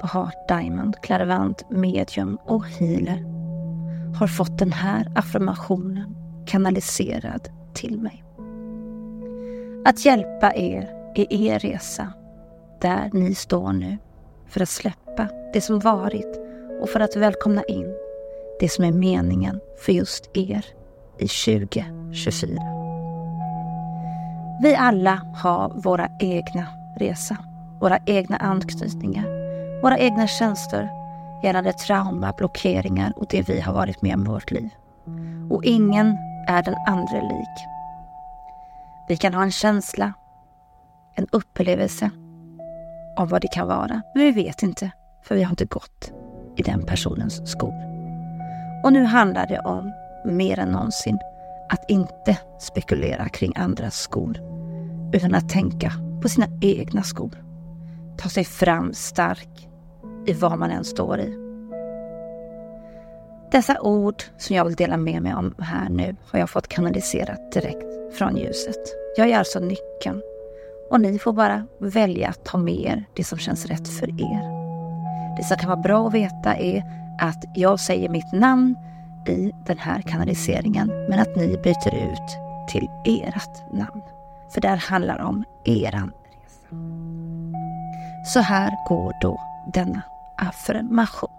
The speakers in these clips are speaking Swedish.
på Heart Diamond, Claravant, Medium och Healer har fått den här affirmationen kanaliserad till mig. Att hjälpa er i er resa, där ni står nu, för att släppa det som varit och för att välkomna in det som är meningen för just er i 2024. Vi alla har våra egna resa, våra egna anknytningar, våra egna känslor gällande trauma, blockeringar och det vi har varit med om i vårt liv. Och ingen är den andra lik. Vi kan ha en känsla, en upplevelse av vad det kan vara, men vi vet inte, för vi har inte gått i den personens skor. Och nu handlar det om, mer än någonsin, att inte spekulera kring andras skor, utan att tänka på sina egna skor. Ta sig fram stark i vad man än står i. Dessa ord som jag vill dela med mig om här nu har jag fått kanaliserat direkt från ljuset. Jag är alltså nyckeln och ni får bara välja att ta med er det som känns rätt för er. Det som kan vara bra att veta är att jag säger mitt namn i den här kanaliseringen men att ni byter ut till ert namn. För det här handlar om eran resa. Så här går då denna affirmation.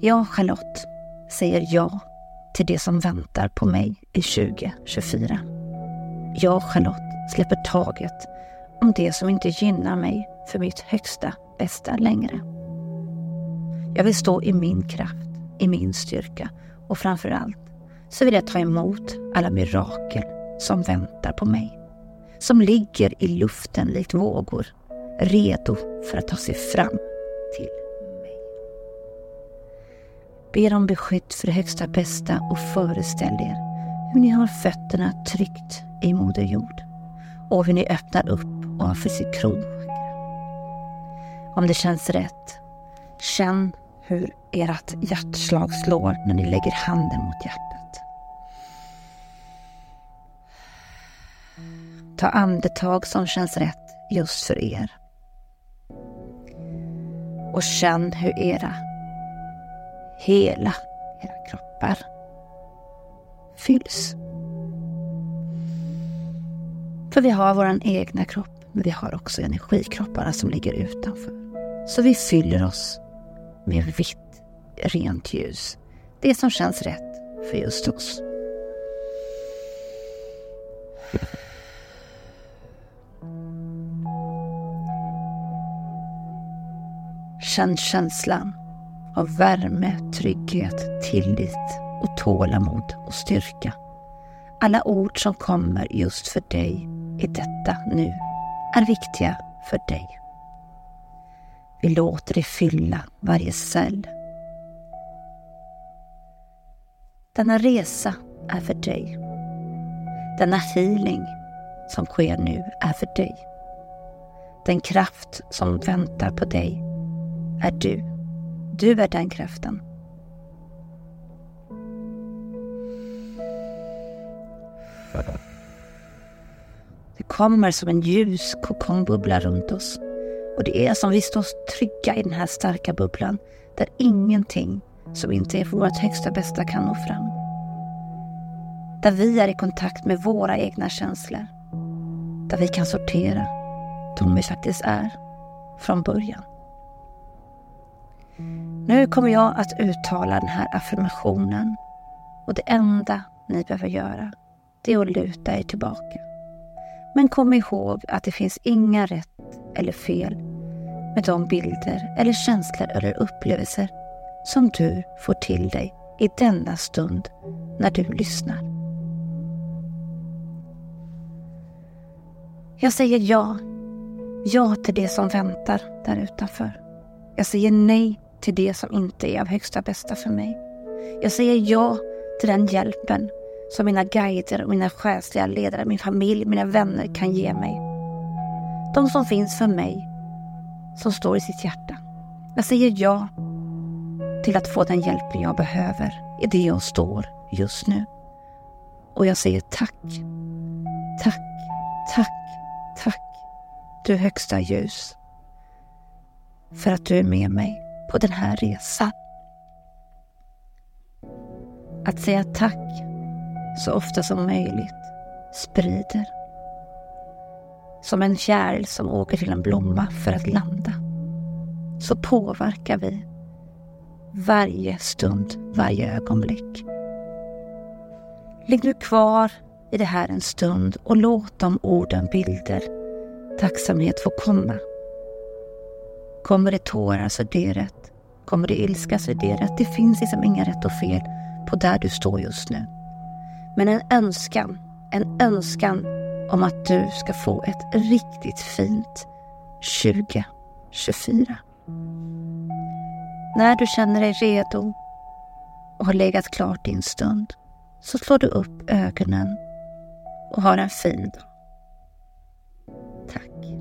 Jag, Charlotte, säger ja till det som väntar på mig i 2024. Jag, Charlotte, släpper taget om det som inte gynnar mig för mitt högsta bästa längre. Jag vill stå i min kraft, i min styrka och framför allt så vill jag ta emot alla mirakel som väntar på mig. Som ligger i luften likt vågor, redo för att ta sig fram till mig. Ber om beskydd för det högsta bästa och föreställ er hur ni har fötterna tryggt i Moder Jord och hur ni öppnar upp ovanför sitt kronchakra. Om det känns rätt, känn hur ert hjärtslag slår när ni lägger handen mot hjärtat. Ta andetag som känns rätt just för er. Och känn hur era, hela era kroppar fylls. För vi har vår egna kropp, men vi har också energikropparna som ligger utanför. Så vi fyller oss med vitt, rent ljus. Det som känns rätt för just oss. Känn känslan av värme, trygghet, tillit och tålamod och styrka. Alla ord som kommer just för dig i detta nu är viktiga för dig. Vi låter det fylla varje cell. Denna resa är för dig. Denna healing som sker nu är för dig. Den kraft som väntar på dig är du. Du är den kraften. Det kommer som en ljus kokongbubbla runt oss. Och det är som vi står trygga i den här starka bubblan där ingenting som inte är för vårt högsta bästa kan nå fram. Där vi är i kontakt med våra egna känslor. Där vi kan sortera de vi faktiskt är från början. Nu kommer jag att uttala den här affirmationen och det enda ni behöver göra det är att luta er tillbaka. Men kom ihåg att det finns inga rätt eller fel med de bilder eller känslor eller upplevelser som du får till dig i denna stund när du lyssnar. Jag säger ja. Ja till det som väntar där utanför. Jag säger nej till det som inte är av högsta bästa för mig. Jag säger ja till den hjälpen som mina guider och mina själsliga ledare, min familj, mina vänner kan ge mig. De som finns för mig, som står i sitt hjärta. Jag säger ja till att få den hjälpen jag behöver i det jag står just nu. Och jag säger tack, tack, tack, tack, du högsta ljus, för att du är med mig på den här resan. Att säga tack så ofta som möjligt sprider. Som en kärl som åker till en blomma för att landa. Så påverkar vi varje stund, varje ögonblick. Ligg nu kvar i det här en stund och låt de orden, bilder, tacksamhet få komma. Kommer det tårar så det är rätt. Kommer du ilska så det rätt. Det finns liksom inga rätt och fel på där du står just nu. Men en önskan, en önskan om att du ska få ett riktigt fint 2024. När du känner dig redo och har legat klart din stund så slår du upp ögonen och har en fin dag. Tack.